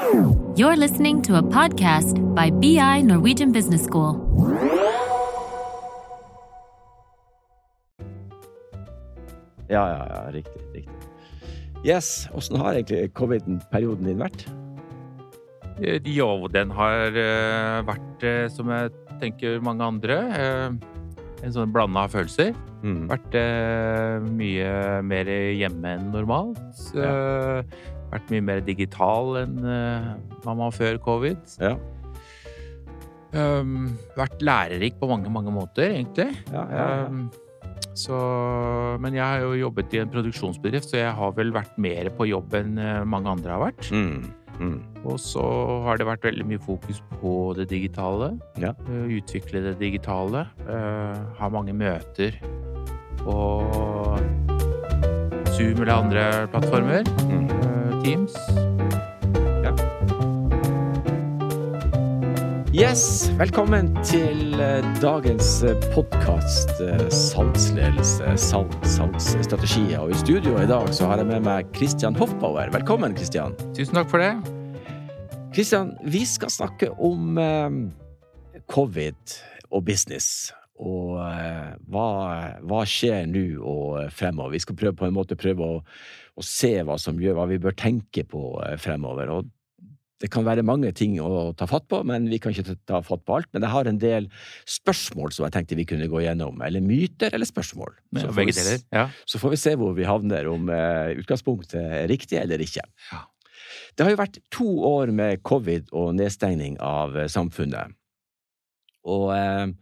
You're listening to a podcast by BI Norwegian Business School. Ja, ja, ja, riktig. riktig. Yes, åssen har egentlig covid-perioden din vært? Eh, Jo, den har eh, vært, eh, som jeg tenker mange andre, en sånn blanda følelser. Mm. Vært mye mer hjemme enn normalt. Eh, vært mye mer digital enn eh, man var før covid. Ja. Um, vært lærerik på mange, mange måter, egentlig. Ja, ja. Um, så, men jeg har jo jobbet i en produksjonsbedrift, så jeg har vel vært mer på jobb enn eh, mange andre har vært. Mm. Mm. Og så har det vært veldig mye fokus på det digitale. Ja. Eh, Utvikle det digitale. Uh, Ha mange møter på Zoom eller andre plattformer. Mm. Eh, Ja. Yes, velkommen til eh, dagens podkast Salgsledelse, salg, salgsstrategier. Og i studio i dag så har jeg med meg Christian Hoffbauer. Velkommen, Christian. Tusen takk for det. Christian, vi skal snakke om eh, covid og business. Og eh, hva, hva skjer nå og fremover? Vi skal prøve på en måte prøve å, å se hva som gjør hva vi bør tenke på eh, fremover. Og det kan være mange ting å ta fatt på, men vi kan ikke ta fatt på alt. Men jeg har en del spørsmål som jeg tenkte vi kunne gå gjennom. Eller myter eller spørsmål. Så får vi. Ja. så får vi se hvor vi havner, om eh, utgangspunktet er riktig eller ikke. Ja. Det har jo vært to år med covid og nedstengning av eh, samfunnet. Og eh,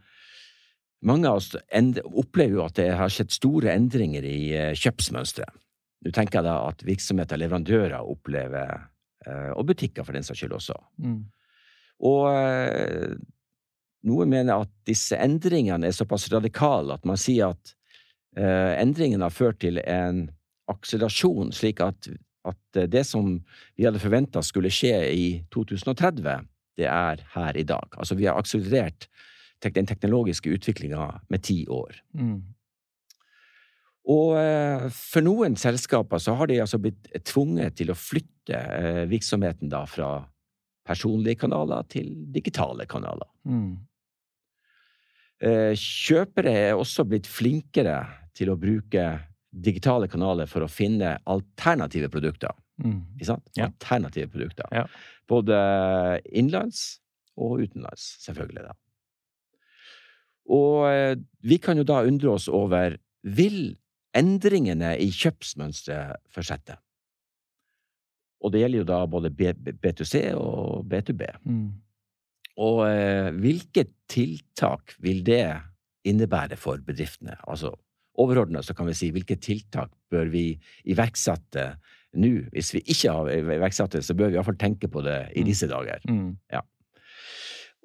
mange av oss opplever jo at det har skjedd store endringer i eh, kjøpsmønsteret. Nå tenker jeg da at virksomheter, leverandører, opplever, eh, og butikker for den saks skyld også. Mm. Og eh, noen mener at disse endringene er såpass radikale at man sier at endringene har ført til en akselerasjon, slik at, at det som vi hadde forventa skulle skje i 2030, det er her i dag. Altså vi har akselerert den teknologiske utviklinga med ti år. Mm. Og eh, for noen selskaper så har de altså blitt tvunget til å flytte eh, virksomheten da fra personlige kanaler til digitale kanaler. Mm. Eh, Kjøpere er også blitt flinkere til å bruke digitale kanaler for å finne alternative produkter. Mm. Ikke sant? Ja. Alternative produkter. Ja. Både innenlands og utenlands, selvfølgelig. da. Og eh, vi kan jo da undre oss over vil endringene i kjøpsmønsteret fortsette? Og det gjelder jo da både B- B- B2C og B2B. Mm. Og eh, hvilke tiltak vil det innebære for bedriftene? Altså overordnet så kan vi si hvilke tiltak bør vi iverksette nå? Hvis vi ikke har iverksatt det, så bør vi iallfall tenke på det i Mm. disse dager. Mm.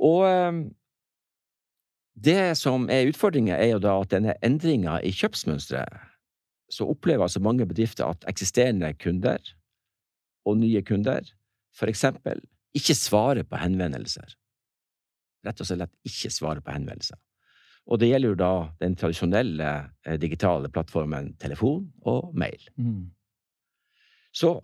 Og eh, det som er utfordringen, er jo da at denne endringa i kjøpsmønsteret, så opplever altså mange bedrifter at eksisterende kunder og nye kunder for eksempel ikke svarer på henvendelser. Rett og slett ikke svarer på henvendelser. Og det gjelder jo da den tradisjonelle eh, digitale plattformen telefon og mail. Mm. Så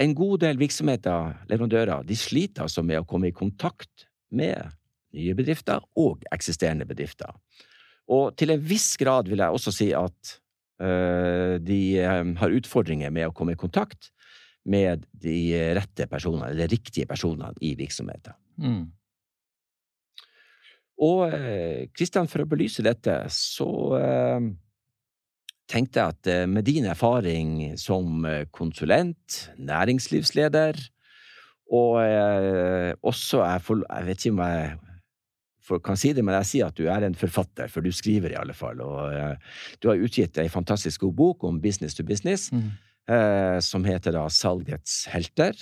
en god del virksomheter, leverandører, de sliter altså med å komme i kontakt med nye bedrifter og eksisterende bedrifter. Og til en viss grad vil jeg også si at øh, de øh, har utfordringer med å komme i kontakt med de rette personene, eller riktige personene i virksomheten. Mm. Og Kristian, for å belyse dette, så eh, tenkte jeg at eh, med din erfaring som eh, konsulent, næringslivsleder, og eh, også jeg, jeg vet ikke om jeg for, kan si det, men jeg sier at du er en forfatter, for du skriver i alle fall. Og uh, du har utgitt ei fantastisk god bok om business to business, Mm. uh, som heter da Salgets helter.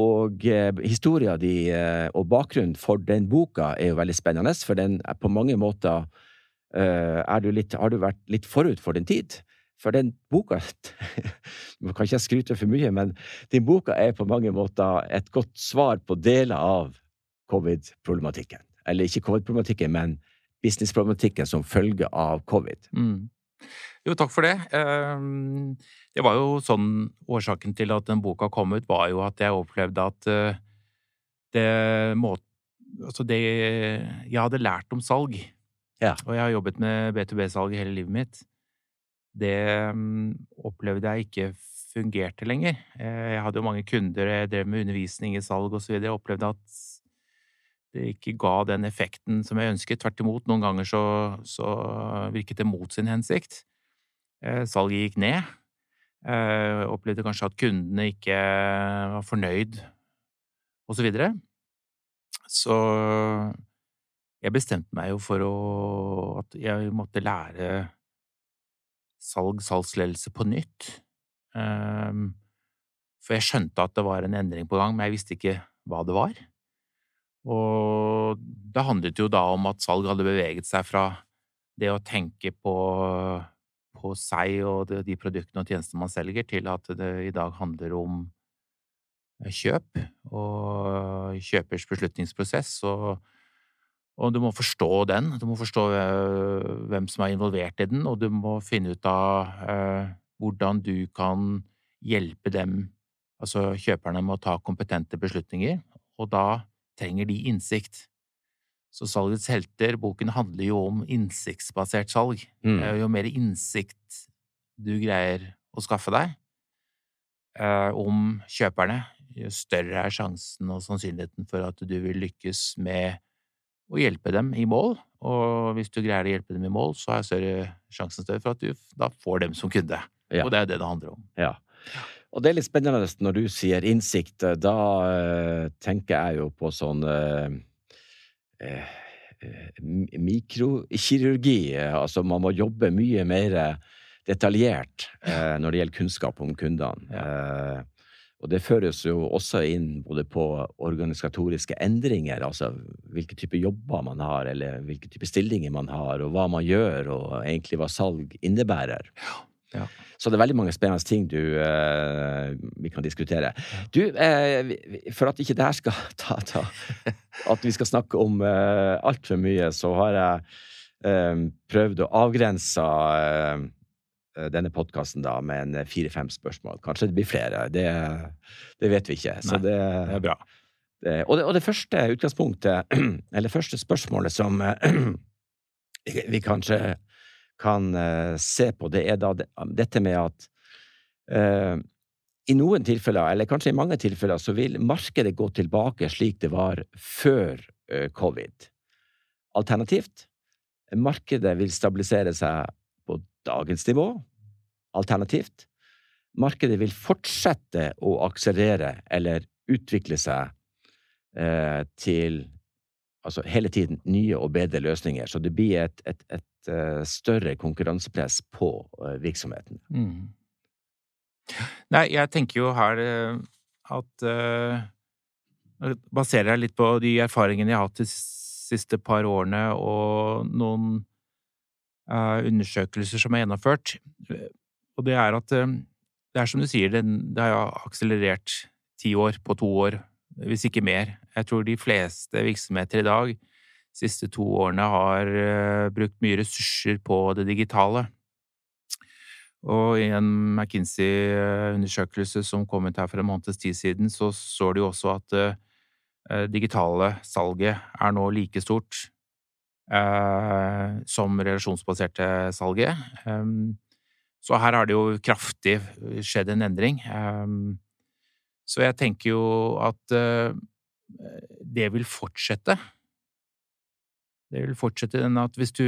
Og eh, historia di eh, og bakgrunnen for den boka er jo veldig spennende, for den er på mange måter eh, du litt, har du vært litt forut for din tid. For den boka Nå kan ikke jeg skryte for mye, men din boka er på mange måter et godt svar på deler av covid-problematikken. Eller ikke covid-problematikken, men business-problematikken som følge av covid. Mm. Jo, takk for det. Eh, Det var jo sånn Årsaken til at den boka kom ut, var jo at jeg opplevde at eh, det må, Altså, det Jeg hadde lært om salg, Ja. og jeg har jobbet med B2B-salg hele livet mitt. Det mm, opplevde jeg ikke fungerte lenger. Eh, Jeg hadde jo mange kunder, jeg drev med undervisning i salg osv. Jeg opplevde at det ikke ga den effekten som jeg ønsket. Tvert imot, noen ganger så, så virket det mot sin hensikt. Eh, Salget gikk ned. Eh, Jeg opplevde kanskje at kundene ikke var fornøyd, og så videre. Så jeg bestemte meg jo for å at jeg måtte lære salg, salgsledelse på nytt. Ehm, For jeg skjønte at det var en endring på gang, men jeg visste ikke hva det var. Og det handlet jo da om at salg hadde beveget seg fra det å tenke på, på seg og de, produktene og tjenestene man selger, til at det i dag handler om kjøp og kjøpers beslutningsprosess. Og, og du må forstå den. Du må forstå eh, hvem som er involvert i den, og du må finne ut av eh, hvordan du kan hjelpe dem, altså kjøperne, med å ta kompetente beslutninger. Og da trenger de innsikt. Så Salgets helter, boken handler jo om innsiktsbasert salg. Mm. Jo mer innsikt du greier å skaffe deg eh, om kjøperne, jo større er sjansen og sannsynligheten for at du vil lykkes med å hjelpe dem i mål. Og hvis du greier å hjelpe dem i mål, så er større sjansen større for at du da får dem som kunde. Ja. Og det er det det handler om. Ja. Og det er litt spennende når du sier innsikt. Da eh, tenker jeg jo på sånn eh, eh, eh, mikrokirurgi. eh, Altså man må jobbe mye mer detaljert eh, når det gjelder kunnskap om kundene. Eh, og det føres jo også inn både på organisatoriske endringer, altså hvilke type jobber man har, eller hvilke type stillinger man har, og hva man gjør, og egentlig hva salg innebærer. Ja. Så det er veldig mange spennende ting du, eh, vi kan diskutere. Du, eh, for at ikke det her skal ta, ta At vi skal snakke om eh, altfor mye, så har jeg eh, prøvd å avgrense eh, denne podkasten med en fire-fem spørsmål. Kanskje det blir flere. Det, det vet vi ikke. Så Nei, det, Det er bra. det, og, det, og det første utgangspunktet, eller første spørsmålet som vi- vi kanskje kan eh, se på, det er da det, dette med at uh, i noen tilfeller, eller kanskje i mange tilfeller, så vil markedet gå tilbake slik det var før uh, covid. Alternativt, markedet vil stabilisere seg på dagens nivå. Alternativt, markedet vil fortsette å akselerere eller utvikle seg uh, til altså hele tiden nye og bedre løsninger. Så det blir et, et, et eh, større konkurransepress på eh, virksomheten. Mm. Nei, jeg tenker jo her eh, at uh, Baserer jeg litt på de erfaringene jeg har hatt de siste par årene, og noen uh, undersøkelser som er gjennomført. Og det er at uh, det er som du sier, det, det har akselerert ti år på to år, hvis ikke mer. Jeg tror de fleste virksomheter i dag siste to årene har eh, brukt mye ressurser på det digitale. Og i en McKinsey-undersøkelse som kom ut her for en måneds tid siden, så det jo også at det digitale salget er nå like stort eh, som relasjonsbaserte salget. Så her har det jo kraftig skjedd en endring. Så jeg tenker jo at eh, det vil fortsette. Det vil fortsette den at hvis du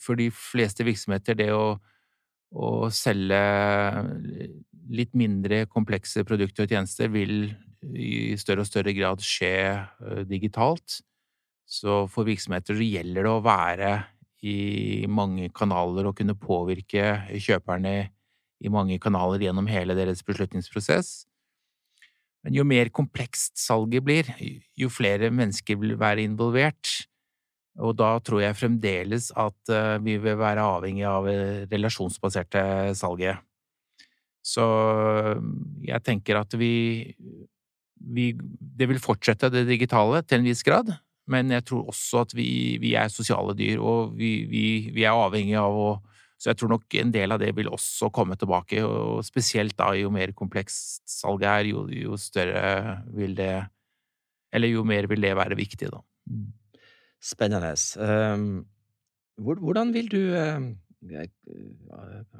For de fleste virksomheter, det å å selge litt mindre komplekse produkter og tjenester vil i større og større grad skje eh, digitalt. Så for virksomheter så gjelder det å være i mange kanaler og kunne påvirke kjøperne i mange kanaler gjennom hele deres beslutningsprosess. Men jo mer komplekst salget blir, jo flere mennesker vil være involvert. Og da tror jeg fremdeles at eh, vi vil være avhengig av eh, relasjonsbaserte salget. Så eh, jeg tenker at vi, vi Det vil fortsette, det digitale, til en viss grad. Men jeg tror også at vi, vi er sosiale dyr, og vi, vi, vi er avhengig av å Så jeg tror nok en del av det vil også komme tilbake, og spesielt da jo mer komplekst salget er, jo, jo større vil det eller jo mer vil det være viktig, da. Spennende. Um, hvordan vil du um,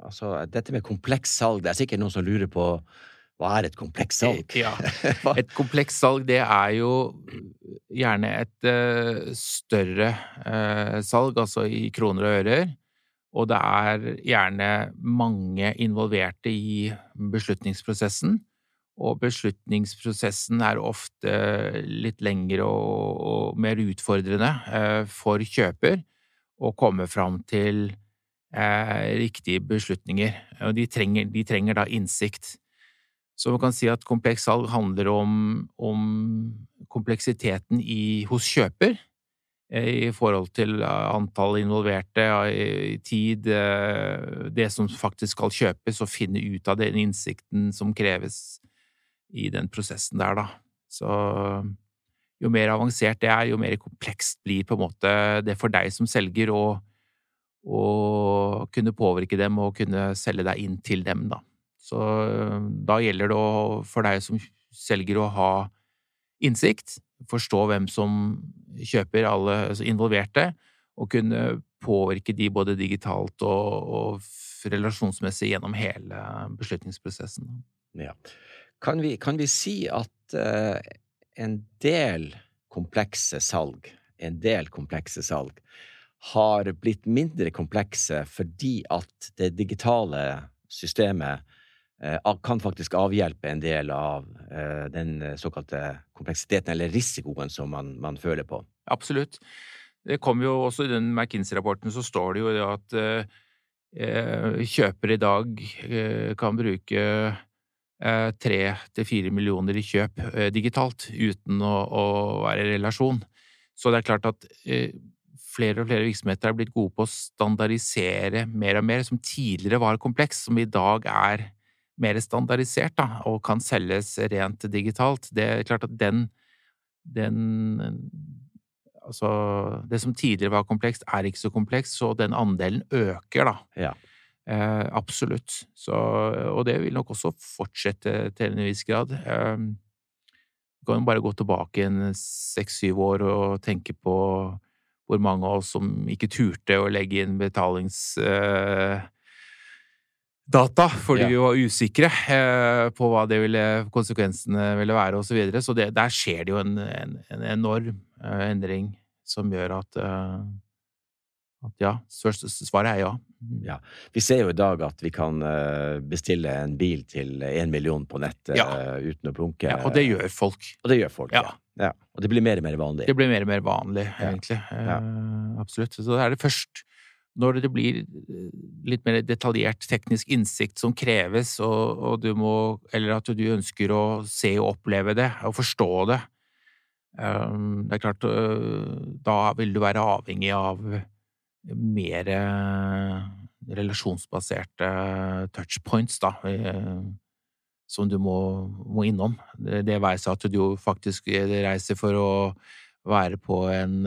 Altså, dette med kompleks salg, det er sikkert noen som lurer på hva er et komplekst salg? Ja. Et komplekst salg, det er jo gjerne et større salg, altså i kroner og ører. Og det er gjerne mange involverte i beslutningsprosessen. Og beslutningsprosessen er ofte litt lengre og, og mer utfordrende eh, for kjøper å komme fram til riktige beslutninger. Og de trenger, de trenger da innsikt. Så man kan si at kompleks salg handler om, om kompleksiteten i, hos kjøper eh, i forhold til eh, antall involverte, tid, eh, det som faktisk skal kjøpes, og finne ut av den innsikten som kreves i den prosessen der, da. Så jo mer avansert det er, jo mer komplekst blir på en måte det for deg som selger å, kunne påvirke dem og kunne selge deg inn til dem, da. Så da gjelder det å, for deg som selger å ha innsikt, forstå hvem som kjøper, alle altså involverte, og kunne påvirke de både digitalt og, og relasjonsmessig gjennom hele beslutningsprosessen. Ja. Kan vi, kan vi si at uh, en del komplekse salg, en del komplekse salg, har blitt mindre komplekse fordi at det digitale systemet Eh, kan faktisk avhjelpe en del av eh, den såkalte kompleksiteten eller risikoen som man, man føler på. Absolutt. Det kom jo også I den McKinsey-rapporten så står det jo at eh, kjøpere i dag kan bruke tre til fire millioner i kjøp eh, digitalt uten å, å, være i relasjon. Så det er klart at flere og flere virksomheter er blitt gode på å standardisere mer og mer, som tidligere var kompleks, som i dag er mer standardisert da, og kan selges rent digitalt. Det er klart at den, den Altså, det som tidligere var komplekst, er ikke så komplekst, så den andelen øker, da. Ja. Eh, absolutt. Så, og det vil nok også fortsette til en viss grad. Eh, du kan bare gå tilbake en seks-syv år og tenke på hvor mange av oss som ikke turte å legge inn betalings... Eh, fordi ja. vi var usikre eh, på hva det ville, konsekvensene ville være, osv. Så, videre. så det, der skjer det jo en, en, en enorm uh, endring som gjør at, at ja, svaret er ja. Mm. ja. Vi ser jo i dag at vi kan uh, bestille en bil til én million på nettet ja. uten å blunke. Ja, og det gjør folk. Og det gjør folk, ja. ja. Og det blir mer og mer vanlig. Det blir mer og mer vanlig, egentlig. absolutt. Så det er det først når det blir eh, litt mer detaljert teknisk innsikt som kreves, og, og, du må Eller at du ønsker å se og oppleve det, og forstå det um, Det er klart, uh, da vil du være avhengig av mer relasjonsbaserte touchpoints, da, uh, som du må, må innom. Det, det være seg at du faktisk reiser for å være på en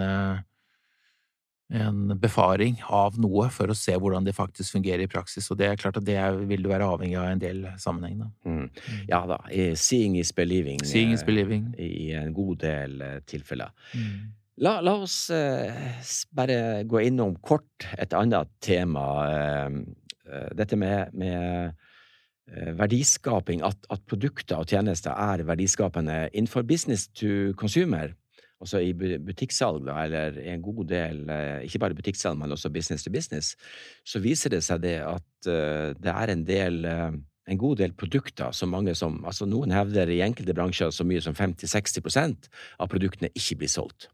en befaring av noe for å se hvordan det faktisk fungerer i praksis. Og det er klart at det vil du være avhengig av i en del sammenheng. Da. Mm. mm. Ja da. Seeing is believing, Seeing is believing. i en god del eh, tilfeller. Mm. La, la, oss eh, bare gå innom kort et annet tema. Eh, eh dette med, med eh, verdiskaping, at, at, produkter og tjenester er verdiskapende innenfor business to consumer altså i butikksalg, eller en god del, eh, ikke bare butikksalg, men også business to business, så viser det seg det at det er en del en god del produkter som mange som altså Noen hevder i enkelte bransjer så mye som 50-60% av produktene ikke blir solgt.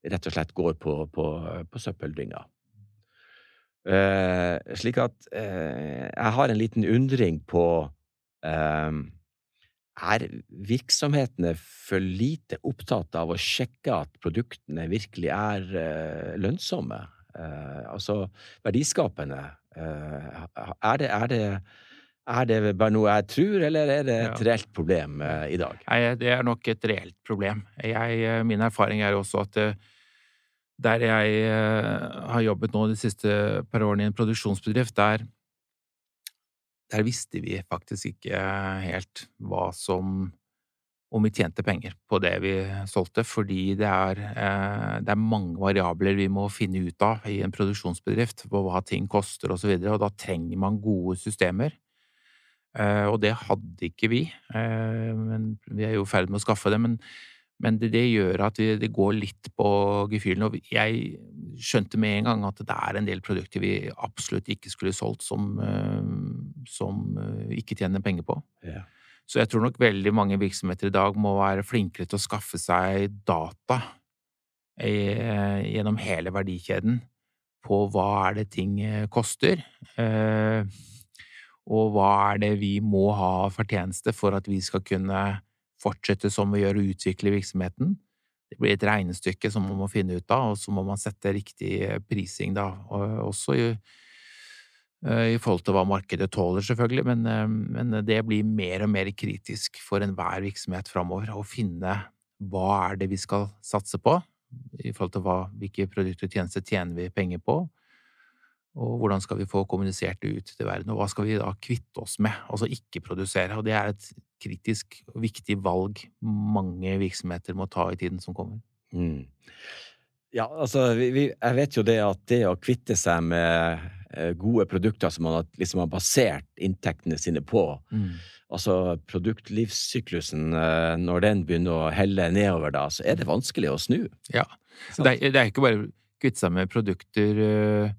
Rett og slett går på, på, på søppeldynga. Uh, slik at jeg har en liten undring på er virksomhetene for lite opptatt av å sjekke at produktene virkelig er uh, lønnsomme? Uh, altså verdiskapende. Uh, er, det, er, det, er, det, bare noe jeg tror, eller er det et reelt problem i dag? Nei, det er nok et reelt problem. Jeg, min erfaring er også at der jeg har jobbet nå de siste par årene i en produksjonsbedrift, der der visste vi faktisk ikke helt hva som om vi tjente penger på det vi solgte, fordi det er, eh, det er mange variabler vi må finne ut av i en produksjonsbedrift, på hva ting koster osv., og, så og da trenger man gode systemer. Eh, og det hadde ikke vi, eh, men vi er jo i ferd med å skaffe det. Men, men det, det, gjør at vi, det går litt på gefühlen. Og jeg skjønte med en gang at det er en del produkter vi absolutt ikke skulle solgt, som, som ikke tjener penger på. Ja. Så jeg tror nok veldig mange virksomheter i dag må være flinkere til å skaffe seg data eh, gjennom hele verdikjeden på hva er det ting eh, koster, eh, og hva er det vi må ha fortjeneste for at vi skal kunne fortsette som vi gjør og utvikle virksomheten. Det blir et regnestykke som man må finne ut av, og så må man sette riktig prising, da. Og også i, i forhold til hva markedet tåler, selvfølgelig, men, eh, men, det blir mer og mer kritisk for enhver virksomhet framover å finne hva er det vi skal satse på, i forhold til hva, hvilke produkter og tjenester tjener vi penger på, og hvordan skal vi få kommunisert det ut til verden, og hva skal vi da kvitte oss med, altså ikke produsere, og det er et kritisk og viktig valg mange virksomheter må ta i tiden som kommer. Mm. Ja, altså, vi, vi, jeg vet jo det at det å kvitte seg med Eh, gode produkter som man har, liksom har basert inntektene sine på. Mm. Altså produktlivssyklusen, eh, når den begynner å helle nedover, da, så er det vanskelig å snu. Ja. Det er, det er, ikke bare kvitte seg med produkter, eh,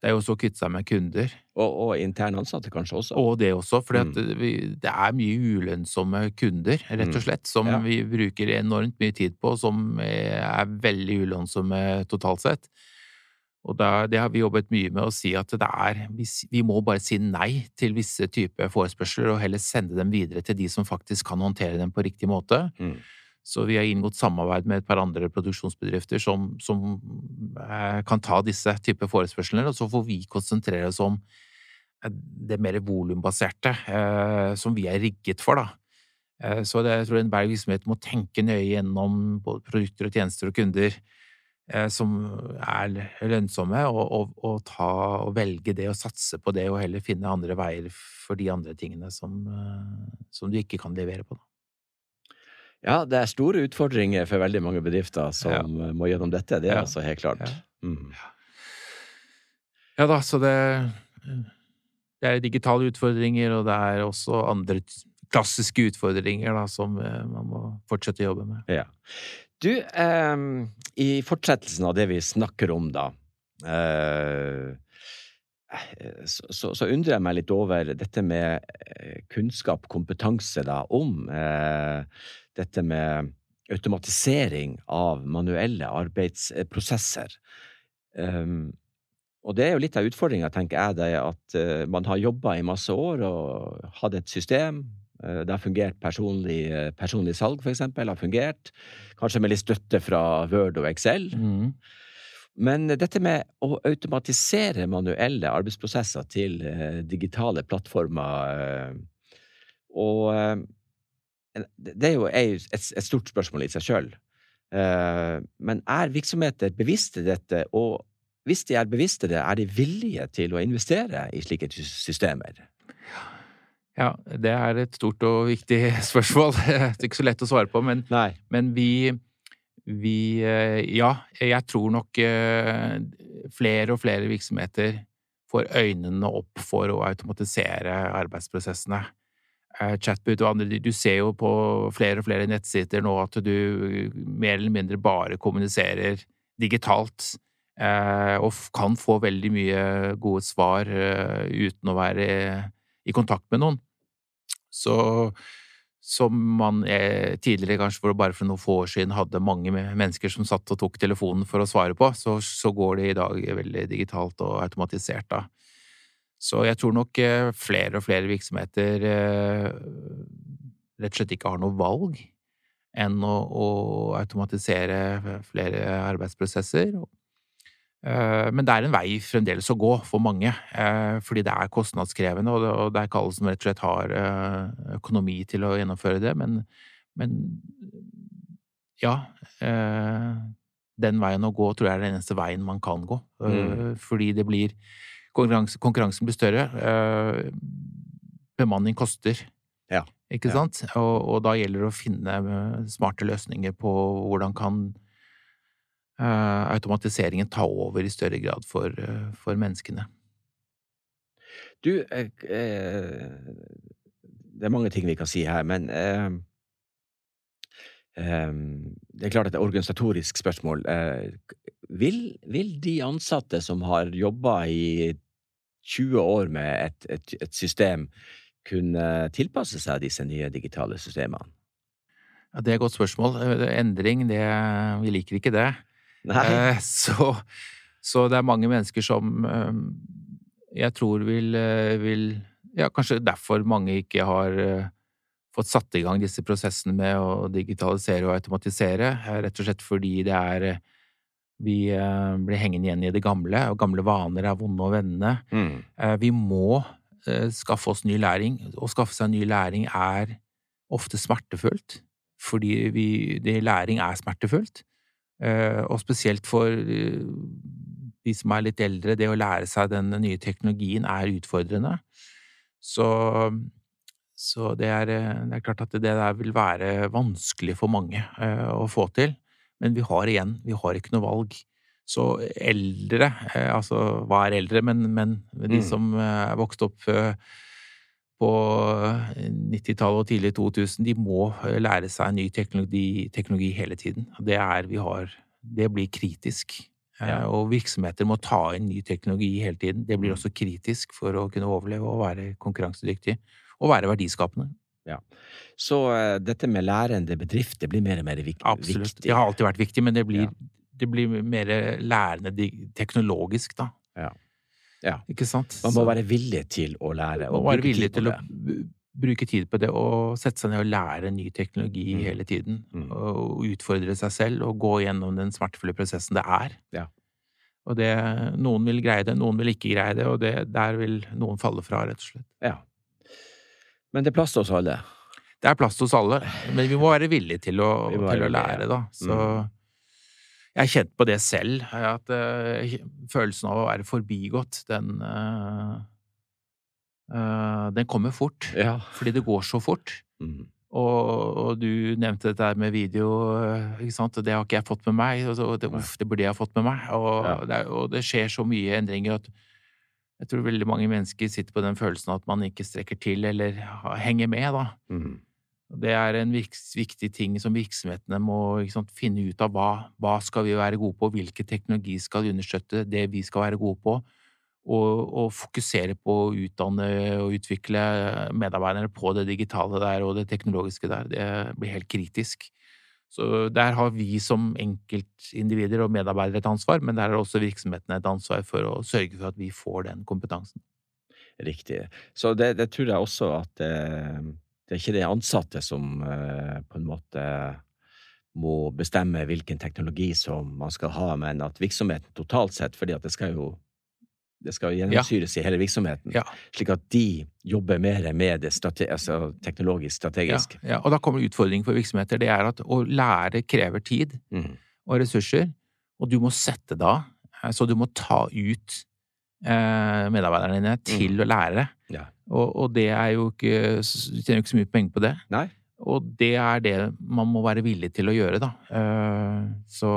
det er jo også kvitte seg med kunder. Og, og interne ansatte kanskje også. Og det også, for mm. det er mye ulønnsomme kunder, rett og mm. slett, som ja. vi bruker enormt mye tid på, som er veldig ulønnsomme totalt sett. Og da, det har vi jobbet mye med å si at det er Vi må bare si nei til visse typer forespørsler, og heller sende dem videre til de som faktisk kan håndtere dem på riktig måte. Mm. Så vi har inngått samarbeid med et par andre produksjonsbedrifter som, som eh, kan ta disse typer forespørsler, og så får vi konsentrere oss om eh, det mer volumbaserte, eh, som vi er rigget for, da. Så det, jeg tror enhver virksomhet må tenke nøye gjennom både produkter og tjenester og kunder som er lønnsomme, og, og, og, ta, og, velge det og satse på det, og heller finne andre veier for de andre tingene som, som du ikke kan levere på. Ja, det er store utfordringer for veldig mange bedrifter som ja. må gjennom dette. Det er ja. altså helt klart. Ja. Mm. ja da, så det, det er digitale utfordringer, og det er også andre klassiske utfordringer da, som eh, man må fortsette å jobbe med. Ja. Du, eh, i fortsettelsen av det vi snakker om, da eh, så, så, så, undrer jeg meg litt over dette med eh, kunnskap, kompetanse, da, om eh, dette med automatisering av manuelle arbeidsprosesser. Um, og det er jo litt av utfordringa, tenker jeg, det at uh, man har jobba i masse år og hatt et system, Uh, det har fungert personlig, uh, personlig salg, eksempel, har fungert. Kanskje med litt støtte fra Word og Excel. Mm. Men dette med å automatisere manuelle arbeidsprosesser til digitale plattformer Og det er jo et, et, stort spørsmål i seg sjøl. men er virksomheter bevisste dette, og hvis de er bevisste det, er de villige til å investere i slike systemer? Ja, det er et stort og viktig spørsmål. Det er ikke så lett å svare på, men, men vi, vi, eh, Ja, jeg tror nok eh, flere og flere virksomheter får øynene opp for å automatisere arbeidsprosessene. Eh, chatbot og andre Du ser jo på flere og flere nettsider nå at du mer eller mindre bare kommuniserer digitalt. Og kan få veldig mye gode svar uten å være i kontakt med noen. Så som man tidligere, kanskje for bare for noen få år siden, hadde mange mennesker som satt og tok telefonen for å svare på, så, så går det i dag veldig digitalt og automatisert, da. Så jeg tror nok eh, flere og flere virksomheter eh, rett og slett ikke har noe valg enn å, å automatisere flere arbeidsprosesser. Eh, men det er en vei fremdeles å gå for mange, fordi det er kostnadskrevende, og det er ikke alle som rett og slett har økonomi til å gjennomføre det. Men, men ja Den veien å gå tror jeg er den eneste veien man kan gå. Mm. Fordi det blir konkurranse, Konkurransen blir større. Bemanning koster. Ja. Ikke Ja. sant? Og, og da gjelder det å finne eh, smarte løsninger på hvordan kan eh, automatiseringen ta over i større grad for, eh, for menneskene. Du, eh, eh, det er mange ting vi kan si her, men eh, eh, det er klart at det er et organisatorisk spørsmål. Eh, vil, vil de ansatte som har jobba i 20 år med et, et, et system, kunne tilpasse seg disse nye digitale systemene? Ja, det er et godt spørsmål. Eh, Endring, det Vi liker ikke det. Eh, Så, så det er mange mennesker som eh, jeg tror vil, eh, vil Ja, kanskje derfor mange ikke har eh, fått satt i gang disse prosessene med å digitalisere og automatisere. eh, Rett og slett fordi det er Vi eh, blir hengende igjen i det gamle, og gamle vaner er vonde å vende. Mm. Eh, Vi må eh, skaffe oss ny læring. Å skaffe seg ny læring er ofte smertefullt, fordi vi, det, læring er smertefullt. Og spesielt for de som er litt eldre, det å lære seg den nye teknologien er utfordrende. Så, så det, er, det er klart at det der vil være vanskelig for mange å få til. Men vi har igjen, vi har ikke noe valg. Så eldre, eh, altså hva er eldre, men, men de Mm. som eh, er vokst opp eh, på 90-tallet og tidlig 2000, de må eh, lære seg ny teknologi, teknologi hele tiden. Det er vi har Det blir kritisk. Eh, Ja. Og virksomheter må ta inn ny teknologi hele tiden. Det blir Mm. også kritisk for å kunne overleve og være konkurransedyktig. Og være verdiskapende. Så uh, dette med lærende bedrift, det blir mer og mer vik Absolutt. viktig. Det har alltid vært viktig, men det blir, Ja. det blir mer lærende teknologisk, da. Ja. Ja. Ikke sant? Man må være villig til å lære Man må være villig til å bruke tid på det og sette seg ned og lære ny teknologi Mm. hele tiden. Mm. Og utfordre seg selv og gå gjennom den smertefulle prosessen det er. Ja. Og det, noen vil greie det, noen vil ikke greie det, og det, der vil noen falle fra, rett og slett. Ja. Men det er plass til oss alle. Det er plass til oss alle, men vi må være villige til å, til å lære, da. Så Mm. jeg har kjent på det selv, at uh, følelsen av å være forbigått, den uh, uh, Den kommer fort. Ja. Fordi det går så fort. Mm. Og, og du nevnte dette med video, ikke sant, det har ikke jeg fått med meg. Og det, uff, det burde jeg ha fått med meg. Og, Ja. det, og det skjer så mye endringer at jeg tror veldig mange mennesker sitter på den følelsen at man ikke strekker til eller henger med, da. Mm. Det er en viktig ting som virksomhetene må sant, finne ut av. Hva, hva skal vi være gode på, hvilken teknologi skal understøtte det vi skal være gode på, og, og fokusere på å utdanne og utvikle medarbeidere på det digitale der og det teknologiske der. Det blir helt kritisk. Så der har vi som enkeltindivider og medarbeidere et ansvar, men der har også virksomhetene et ansvar for å sørge for at vi får den kompetansen. Riktig. Så det, det tror jeg også at det, det er ikke de ansatte som eh, på en måte må bestemme hvilken teknologi som man skal ha, men at virksomheten totalt sett, fordi at det skal jo det skal gjennomsyres i hele virksomheten, Ja. slik at de jobber mer med det strate altså teknologisk strategisk. Ja, ja, og da kommer utfordringen for virksomheter. Det er at å lære krever tid. Mm. og ressurser, og du må sette det av. Eh, Så du må ta ut eh, medarbeiderne dine til å lære. Ja. Og, og det er jo ikke Du tjener jo ikke så mye penger på det. Nei? Og det er det man må være villig til å gjøre, da. Eh, Så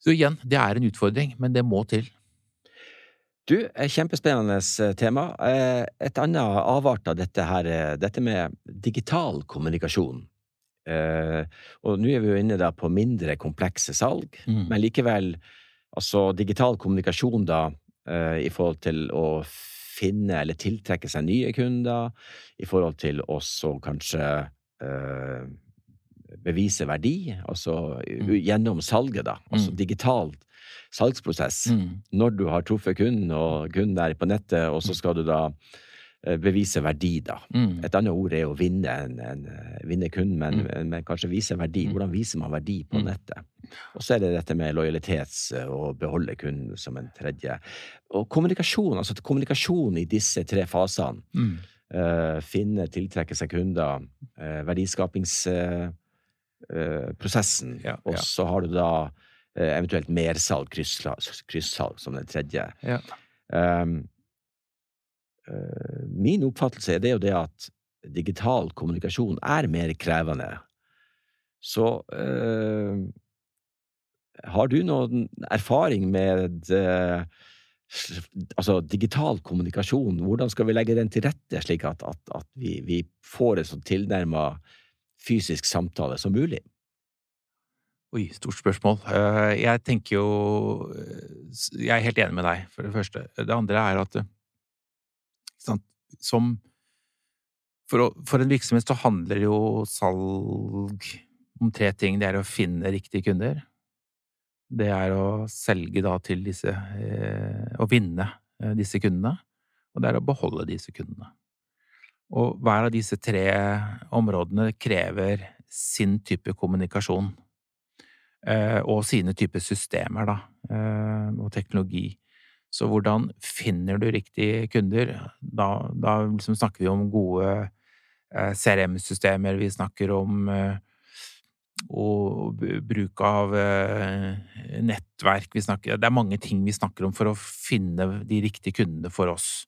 Så igjen, det er en utfordring, men det må til. Du, eh, kjempespennende eh, tema. Eh, Et annet avart av dette her, dette med digital kommunikasjon. Og nå er vi jo inne da på mindre komplekse salg, Mm. men likevel, altså digital kommunikasjon da, i forhold til å finne eller tiltrekke seg nye kunder, i forhold til også kanskje bevise verdi, altså Mm. gjennom salget da, altså Mm. digital salgsprosess Mm. når du har truffet kunden, og kunden er på nettet, og så skal du da eh, bevise verdi, da. Mm. Et annet ord er å vinne, en, en, eh, vinne kunden, men, men kanskje vise verdi. Mm. Hvordan viser man verdi på Mm. nettet? Og så er det dette med lojalitets- og beholde kunden som en tredje. Og kommunikasjon, altså kommunikasjon i disse tre fasene. Mm. Uh, finne, tiltrekke seg kunder, uh, verdiskapings... eh, prosessen. Ja, og så har du da eh, eventuelt mersalg, kryssalg som den tredje. Ja. Um, uh, min oppfattelse er det jo det at digital kommunikasjon er mer krevende. Så uh, har du noen erfaring med uh, altså digital kommunikasjon? Hvordan skal vi legge den til rette, slik at, at, at vi, vi, får en sånn tilnærma fysisk samtale som mulig? Oi, stort spørsmål. Eh, jeg tenker jo Jeg er helt enig med deg, for det første. Det andre er at sant, som for, å, for, en virksomhet så handler jo salg om tre ting. Det er å finne riktige kunder. Det er å selge da til disse eh, Å vinne eh, disse kundene. Og det er å beholde disse kundene. Og hver av disse tre områdene krever sin type kommunikasjon. Eh, og sine typer systemer, da, eh, og teknologi. Så hvordan finner du riktige kunder? Da, da liksom snakker vi om gode eh, CRM-systemer, vi snakker om og bruk av nettverk. Snakker, det er mange ting vi snakker om for å finne de riktige kundene for oss.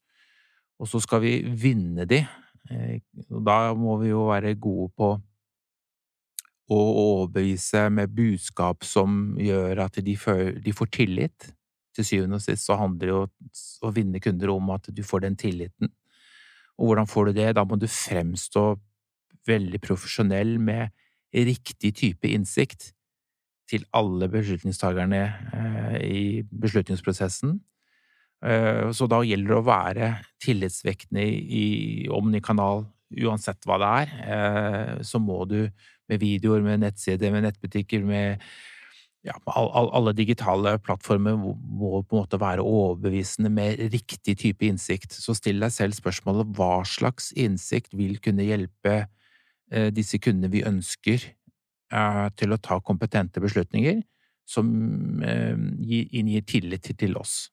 Og så skal vi vinne de. Da må vi jo være gode på å overbevise med budskap som gjør at de, føler, de får tillit. Til syvende og sist så handler det jo å vinne kunder om at du får den tilliten. Og hvordan får du det? Da må du fremstå veldig profesjonell med riktig type innsikt til alle beslutningstagerne eh, i beslutningsprosessen. Eh, så da gjelder det å være tillitsvekkende i omnikanal uansett hva det er. Eh, så må du med videoer, med nettsider, med nettbutikker, med ja, alle digitale plattformer må på en måte være overbevisende med riktig type innsikt. Så still deg selv spørsmålet hva slags innsikt vil kunne hjelpe eh, disse kundene vi ønsker til å ta kompetente beslutninger som inngir tillit til oss.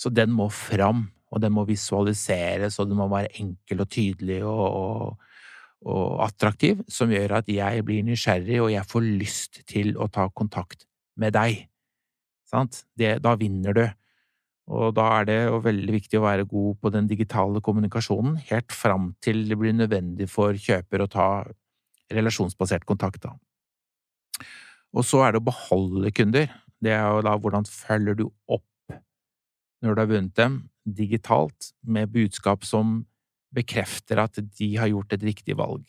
Så den må fram, og den må visualiseres, og den må være enkel og tydelig og, og og attraktiv, som gjør at jeg blir nysgjerrig og jeg får lyst til å ta kontakt med deg. Sant? Det, da vinner du. Og da er det veldig viktig å være god på den digitale kommunikasjonen, helt fram til det blir nødvendig for kjøper å ta relasjonsbasert kontakt, da. Og så er det å beholde kunder. Det er jo da hvordan følger du opp når du har vunnet dem, digitalt, med budskap som bekrefter at de har gjort et riktig valg.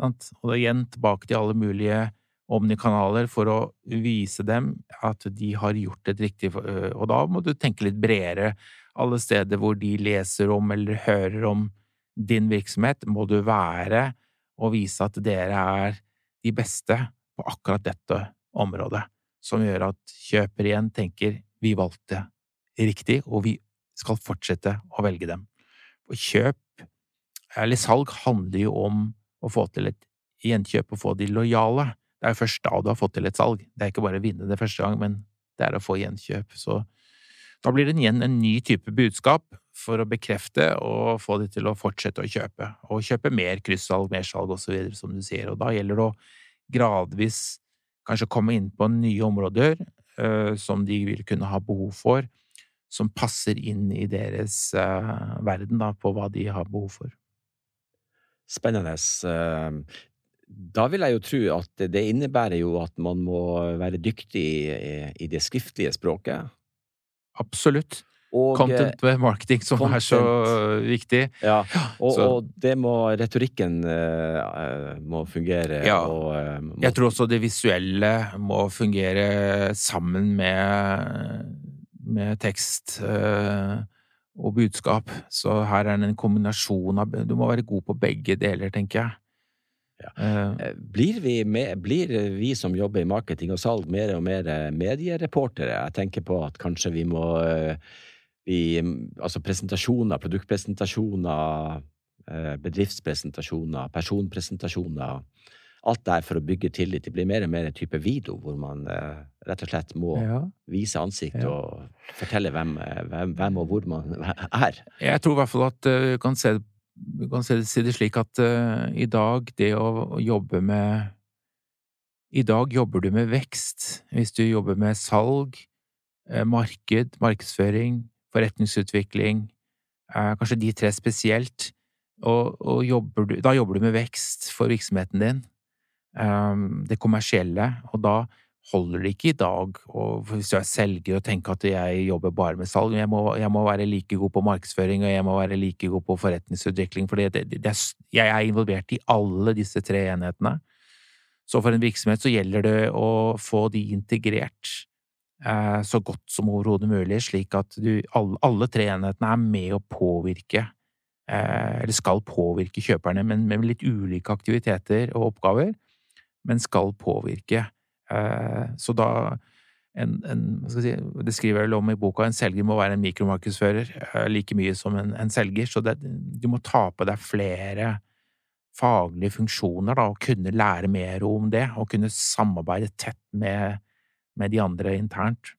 Og da igjen tilbake til alle mulige omnikanaler for å vise dem at de har gjort et riktig Og da må du tenke litt bredere. Alle steder hvor de leser om eller hører om din virksomhet, må du være og vise at dere er de beste på akkurat dette området, som gjør at kjøper igjen tenker vi valgte riktig, og vi skal fortsette å velge dem. Og kjøp eller salg handler jo om å få til et gjenkjøp og få de lojale. Det er jo først da du har fått til et salg. Det er ikke bare å vinne det første gang, men det er å få gjenkjøp. Så da blir det igjen en ny type budskap for å bekrefte og få de til å fortsette å kjøpe. Og kjøpe mer kryssalg, mersalg osv., som du sier. Og da gjelder det å gradvis kanskje komme inn på nye områder uh, som de vil kunne ha behov for, som passer inn i deres uh, verden, da, på hva de har behov for. Spennende. Ehm, da vil jeg jo tro at det innebærer jo at man må være dyktig i det skriftlige språket. Absolutt. Og, content med marketing, som content. er så viktig. Ja, og, og det må Retorikken uh, må fungere. Ja. Og, må... Jeg tror også det visuelle må fungere sammen med, med tekst. Uh, og budskap. Så her er det en kombinasjon av Du må være god på begge deler, tenker jeg. Ja. Uh, blir, vi med, blir, vi som jobber i marketing og salg, mer og mer eh, mediereportere? Jeg tenker på at kanskje vi må vi, Altså presentasjoner, produktpresentasjoner, bedriftspresentasjoner, personpresentasjoner alt det her for å bygge tillit. Det blir mer og mer en type video hvor man eh, rett og slett må ja. vise ansikt ja. og fortelle hvem, eh, hvem, hvem, og hvor man er. Jeg tror i hvert fall at du uh, kan, se, kan se, si det slik at uh, i dag, det å jobbe med I dag jobber du med vekst. Hvis du jobber med salg, uh, marked, markedsføring, forretningsutvikling, uh, kanskje de tre spesielt, og, og jobber du, da jobber du med vekst for virksomheten din, det kommersielle, og da holder det ikke i dag og hvis jeg er selger og tenker at jeg jobber bare med salg. Jeg må, jeg må være like god på markedsføring og jeg må være like god på forretningsutvikling, for jeg er involvert i alle disse tre enhetene. Så for en virksomhet så gjelder det å få de integrert eh, så godt som overhodet mulig, slik at du, alle, alle, tre enhetene er med å påvirke, eh, eller skal påvirke kjøperne, men med litt ulike aktiviteter og oppgaver, men skal påvirke. Eh, så da en, en, si, det skriver jeg om i boka, en selger må være en mikromarkedsfører eh, like mye som en, en selger, så det, du må ta på deg flere faglige funksjoner, da, og kunne lære mer om det, og kunne samarbeide tett med, med de andre internt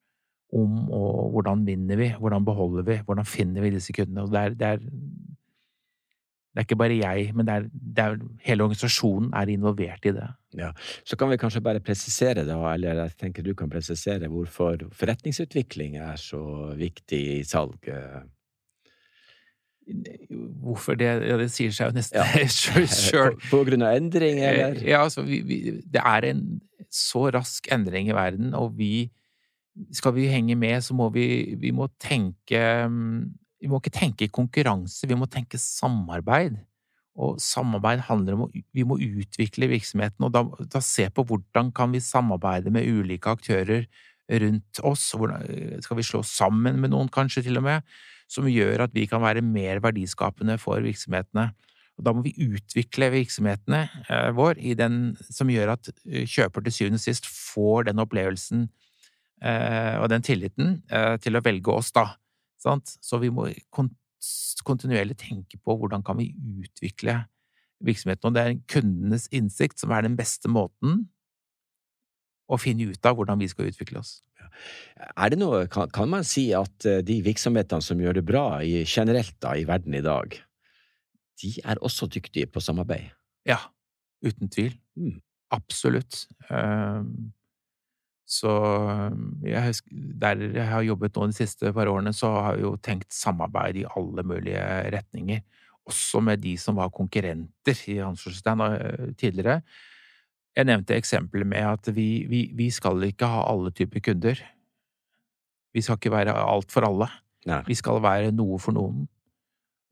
om og hvordan vinner vi, hvordan beholder vi, hvordan finner vi disse kundene. Og det er, det er, det er ikke bare jeg, men det er, det er, hele organisasjonen er involvert i det. Ja, Så kan vi kanskje bare presisere, da, eller jeg tenker du kan presisere hvorfor forretningsutvikling er så viktig i salg. Hvorfor det? Ja, det sier seg jo nesten ja. sjøl. På, på, grunn av endring, eh, eller? Ja, altså, vi, vi, det er en så rask endring i verden, og vi Skal vi henge med, så må vi, vi må tenke Vi må ikke tenke konkurranse, vi må tenke samarbeid. Og samarbeid handler om at vi må utvikle virksomheten, og da, da se på hvordan kan vi samarbeide med ulike aktører rundt oss. Hvordan, skal vi slå sammen med noen, kanskje, til og med? som gjør at vi kan være mer verdiskapende for virksomhetene. Og da må vi utvikle virksomhetene eh, våre den som gjør at eh, kjøper til syvende og sist får den opplevelsen eh, og den tilliten til å velge oss, da. Så vi må kontinuerlig tenke på hvordan kan vi utvikle virksomheten. Og det er kundenes innsikt som er den beste måten å finne ut av hvordan vi skal utvikle oss. Er det noe, kan, kan, man si at eh, de virksomhetene som gjør det bra i, generelt da, i verden i dag, de er også dyktige på samarbeid? Ja, uten tvil. Mm. Absolutt. Um, så jeg, der jeg har jobbet nå de siste par årene, så har jeg jo tenkt samarbeid i alle mulige retninger. Også med de som var konkurrenter i Hansforstein eh, tidligere. Jeg nevnte eksempelet med at vi, vi, vi, skal ikke ha alle typer kunder. Vi skal ikke være alt for alle. Nei. Vi skal være noe for noen.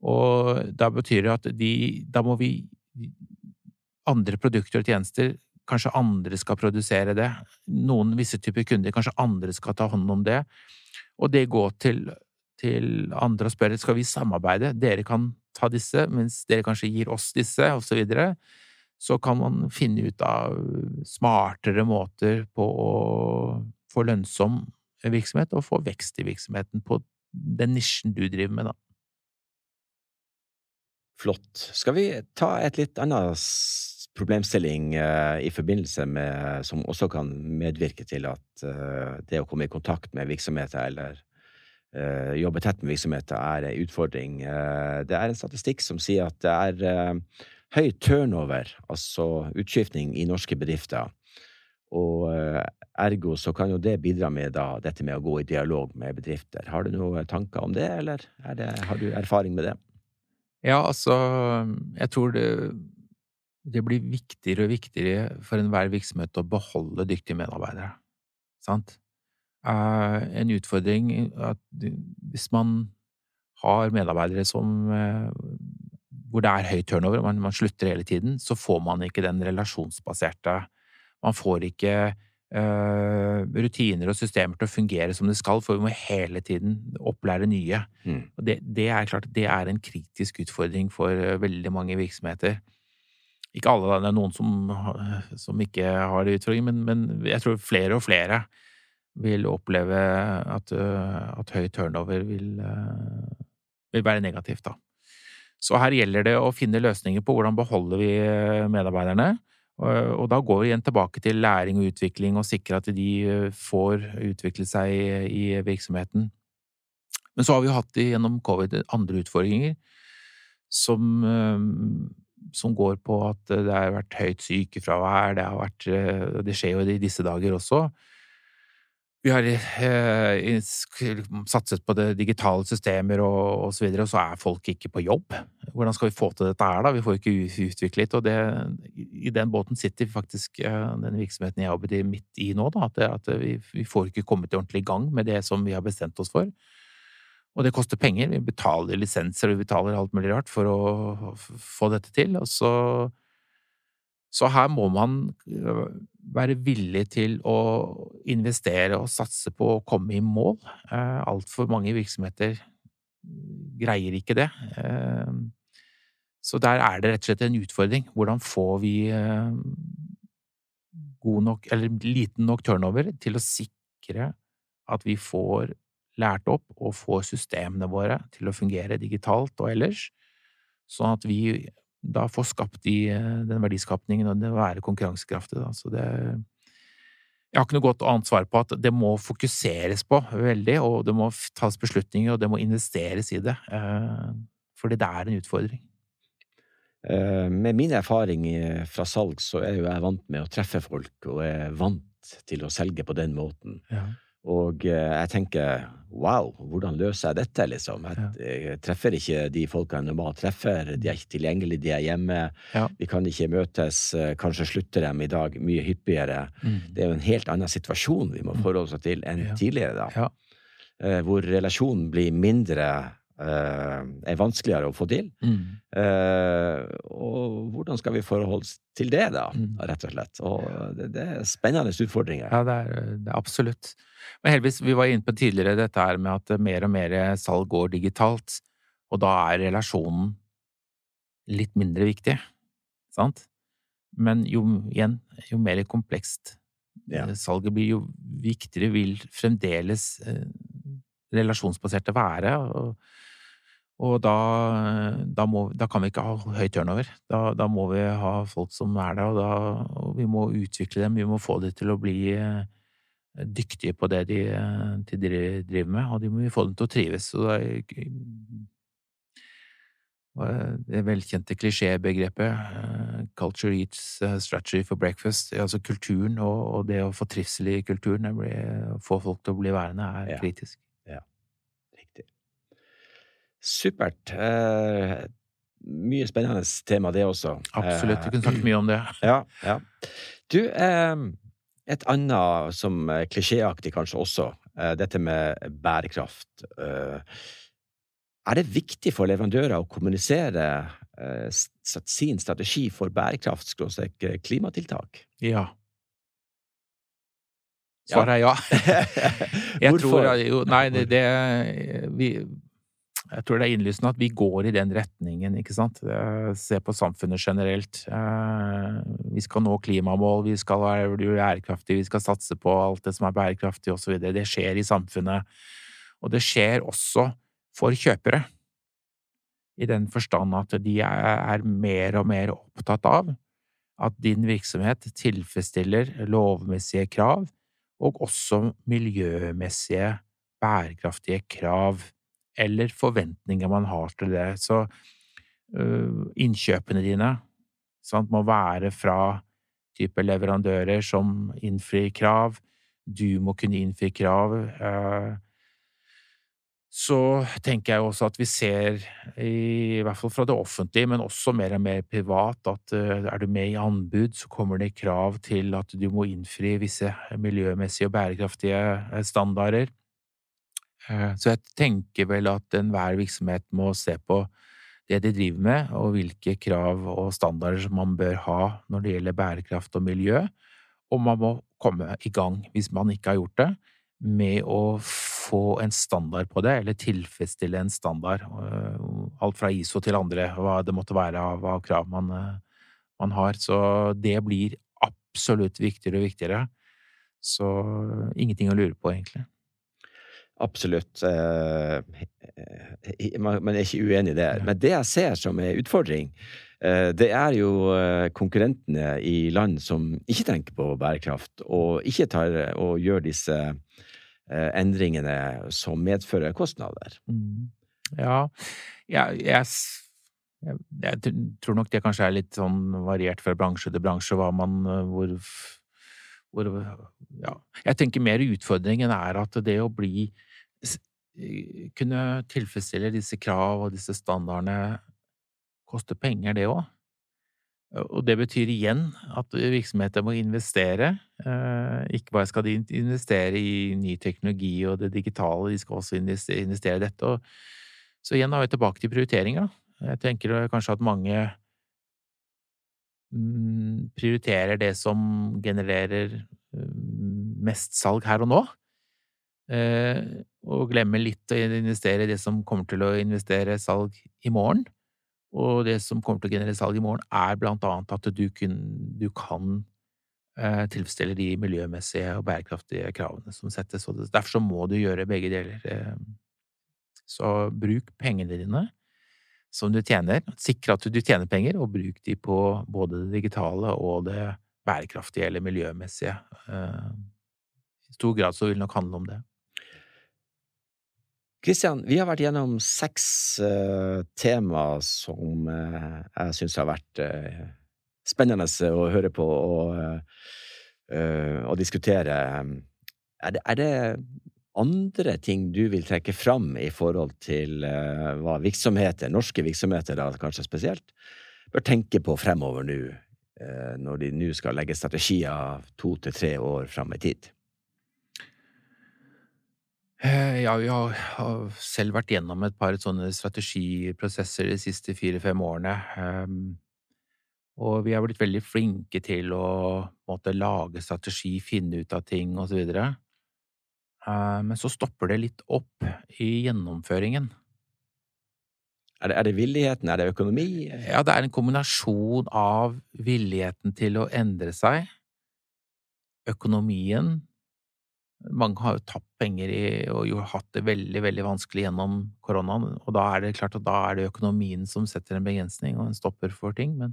Og da betyr det at de Da må vi Andre produkter og tjenester Kanskje andre skal produsere det. Noen visse typer kunder, kanskje andre skal ta hånd om det. Og det går til, til andre og spørre skal vi samarbeide. Dere kan ta disse, mens dere kanskje gir oss disse, og så videre så kan man finne ut av smartere måter på å få lønnsom virksomhet og få vekst i virksomheten på den nisjen du driver med, da. Flott. Skal vi ta et litt annet problemstilling uh, i forbindelse med Som også kan medvirke til at uh, det å komme i kontakt med virksomheter eller uh, jobbe tett med virksomheter er en utfordring. det er en statistikk som sier at det er høy turnover, altså utskiftning i norske bedrifter. Og eh, ergo så kan jo det bidra med da, dette med å gå i dialog med bedrifter. Har du noen tanker om det, eller det, har du erfaring med det? Ja, altså, jeg tror det, det blir viktigere og viktigere for enhver virksomhet å beholde dyktige medarbeidere. Sant? Uh, en utfordring at hvis man har medarbeidere som uh, hvor det er høy turnover, man, man slutter hele tiden, så får man ikke den relasjonsbaserte Man får ikke uh, rutiner og systemer til å fungere som det skal, for vi må hele tiden opplære nye. Mm. Det, det, er klart det er en kritisk utfordring for veldig mange virksomheter. Ikke alle, det er noen som, som ikke har det utfordringen, men, men, jeg tror flere og flere vil oppleve at, uh, at høy turnover vil, vil være negativt, da. Så her gjelder det å finne løsninger på hvordan beholder vi eh, medarbeiderne. Og da går vi igjen tilbake til læring og utvikling og sikre at de eh, får utvikle seg i virksomheten. Men så har vi hatt gjennom covid andre utfordringer som, eh, som går på at det har vært høyt sykefravær, det har vært Det skjer jo i disse dager også. vi har eh, satset på det digitale systemer og, og så videre, og så er folk ikke på jobb. Hvordan skal vi få til dette her, da? Vi får ikke utviklet, og det, i den båten sitter faktisk eh, den virksomheten jeg jobber midt i nå, da, at vi, vi, får ikke kommet ordentlig i gang med det som vi har bestemt oss for. Og det koster penger. Vi betaler lisenser og vi betaler alt mulig rart for å få dette til, og så så her må man øh, være villig til å investere og satse på å komme i mål. Eh, altfor mange virksomheter greier ikke det. Eh, så der er det rett og slett en utfordring. Hvordan får vi øh, god nok, eller liten nok turnover til å sikre at vi får lært opp og får systemene våre til å fungere digitalt og ellers, sånn at vi da får skapt de, eh, den verdiskapningen og det å være konkurransekraftig. Da. Så det Jeg har ikke noe godt annet svar på at det må fokuseres på veldig, og det må tas beslutninger, og det må investeres i det. Eh, fordi det er en utfordring. Eh, med min erfaring fra salg, så er jo jeg vant med å treffe folk, og er vant til å selge på den måten. Ja. Og eh, jeg tenker wow, hvordan løser jeg dette, liksom? Jeg, jeg treffer ikke de folka jeg normalt treffer, de er ikke tilgjengelige, de er hjemme. Ja. Vi kan ikke møtes, eh, kanskje slutter dem i dag mye hyppigere. Mm. Det er jo en helt annen situasjon vi må mm. forholde oss til enn ja. tidligere, da. Ja. hvor relasjonen blir mindre er vanskeligere å få til. Mm. Uh, og hvordan skal vi forholde oss til det, da, mm. rett og slett? Og det, det er spennende utfordringer. Ja, det er, det er absolutt. Men heldigvis, vi var inne på tidligere dette her med at mer og mer salg går digitalt, og da er relasjonen litt mindre viktig, sant? Men jo, igjen, jo mer komplekst ja. Eh, salget blir, jo viktigere vil fremdeles eh, relasjonsbaserte være. Og, og da, da, må, da, kan vi ikke ha høy turnover. Da, da, må vi ha folk som er der, og, da, og vi må utvikle dem. Vi må få dem til å bli eh, dyktige på det de, de, driver med, og de må vi få dem til å trives. Så det, er, det velkjente klisjébegrepet 'culture eats strategy for breakfast', altså kulturen og, og, det å få trivsel i kulturen, å få folk til å bli værende, er kritisk. Ja. Supert. Eh, mye spennende tema, det også. Absolutt. Vi kunne snakket mye om det. Ja, ja. Du, et annet som er klisjéaktig kanskje også, eh, dette med bærekraft. Eh, er det viktig for leverandører å kommunisere eh, sin strategi for bærekraft klimatiltak? Ja. Svaret er ja. Hvorfor? Tror, jo, nei, det, det vi, jeg tror det er innlysende at vi går i den retningen, ikke sant. Se på samfunnet generelt. Eh, vi skal nå klimamål, vi skal være bærekraftige, vi skal satse på alt det som er bærekraftig osv. Det skjer i samfunnet. Og det skjer også for kjøpere. I den forstand at de er mer og mer opptatt av at din virksomhet tilfredsstiller lovmessige krav, og også miljømessige, bærekraftige krav eller forventninger man har til det. Så uh, innkjøpene dine sant, må være fra type leverandører som innfrir krav. Du må kunne innfri krav. Uh, så tenker jeg også at vi ser, i, hvert fall fra det offentlige, men også mer og mer privat, at uh, er du med i anbud, så kommer det krav til at du må innfri visse miljømessige og bærekraftige standarder. Eh, så jeg tenker vel at enhver virksomhet må se på det de driver med, og hvilke krav og standarder som man bør ha når det gjelder bærekraft og miljø, og man må komme i gang, hvis man ikke har gjort det, med å få en standard på det, eller tilfredsstille en standard. Eh, alt fra ISO til andre, hva det måtte være av, av krav man, eh, man har. Så det blir absolutt viktigere og viktigere. Så ingenting å lure på, egentlig. Absolutt. Eh, man er ikke uenig i det. Men det jeg ser som er utfordring, eh, det er jo eh, konkurrentene i land som ikke tenker på bærekraft, og ikke tar og gjør disse endringene som medfører kostnader. Mm. Ja, jeg, jeg, jeg, tror nok det kanskje er litt sånn variert fra bransje til bransje, hva man, hvor hvor ja, jeg tenker mer utfordringen er at det å bli Kunne tilfredsstille disse krav og disse standardene koster penger, det òg. Og det betyr igjen at virksomheter må investere. Ikke bare skal de investere i ny teknologi og det digitale, de skal også investere i dette. Så igjen er vi tilbake til prioriteringer. Jeg tenker kanskje at mange mm, prioriterer det som genererer mest salg her og nå, eh, og glemmer litt å investere i det som kommer til å investere salg i morgen. Og det som kommer til å generere salg i morgen, er blant annet at du, kun, du kan eh, tilfredsstille de miljømessige og bærekraftige kravene som settes. Og derfor så må du gjøre begge deler. Eh. Så bruk pengene dine som du tjener. Sikre at du tjener penger, og bruk de på både det digitale og det bærekraftige eller miljømessige. Eh, I stor grad så vil det nok handle om det. Kristian, vi har vært gjennom seks uh, tema som uh, jeg syns har vært uh, spennende å høre på og, og diskutere. Er det, er det, andre ting du vil trekke fram i forhold til hva virksomheter, norske virksomheter da kanskje spesielt, bør tenke på fremover nå når de nå skal legge strategier to til tre år fram i tid? Eh, ja, vi har, selv vært gjennom et par sånne strategiprosesser de siste fire-fem årene. Ehm, og vi har blitt veldig flinke til å måtte lage strategi, finne ut av ting og så videre. Eh, men så stopper det litt opp i gjennomføringen. Er det, er det, villigheten, er det økonomi? Ja, det er en kombinasjon av villigheten til å endre seg, økonomien Mange har jo tapt penger i, og jo hatt det veldig, veldig vanskelig gjennom koronaen, og da er det klart at da er det økonomien som setter en begrensning og en stopper for ting, men,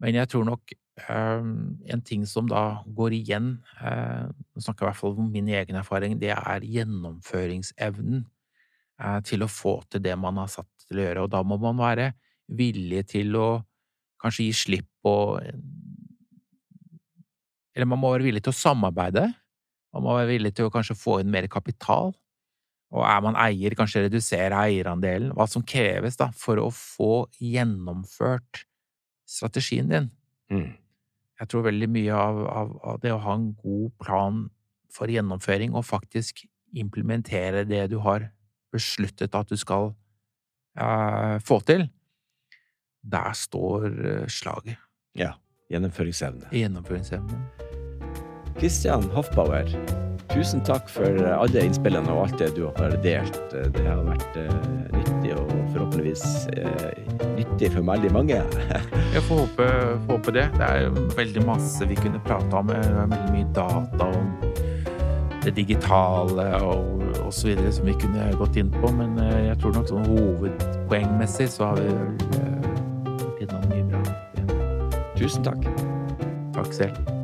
men jeg tror nok um, en ting som da går igjen, uh, nå snakker jeg i hvert fall om min egen erfaring, det er gjennomføringsevnen uh, til å få til det man har satt til å gjøre, og da må man være villig til å kanskje gi slipp på Eller man må være villig til å samarbeide. Man må være villig til å kanskje få inn mer kapital. Og er man eier, kanskje redusere eierandelen. Hva som kreves da for å få gjennomført strategien din. Mm. Jeg tror veldig mye av, av, av, det å ha en god plan for gjennomføring, og faktisk implementere det du har besluttet at du skal uh, få til, der står uh, slaget. Ja. Gjennomføringsevne. Gjennomføringsevne. Kristian Hoffbauer, tusen takk for alle innspillene og alt det du har delt. Det har vært uh, nyttig og forhåpentligvis nyttig for veldig mange. Jeg får håpe, får håpe, det. Det er veldig masse vi kunne prate om. Veldig mye data om det digitale og osv. som vi kunne gått inn på, men eh, jeg tror nok sånn hovedpoengmessig så har vi vært eh, innom mye bra. Tusen takk. Takk selv.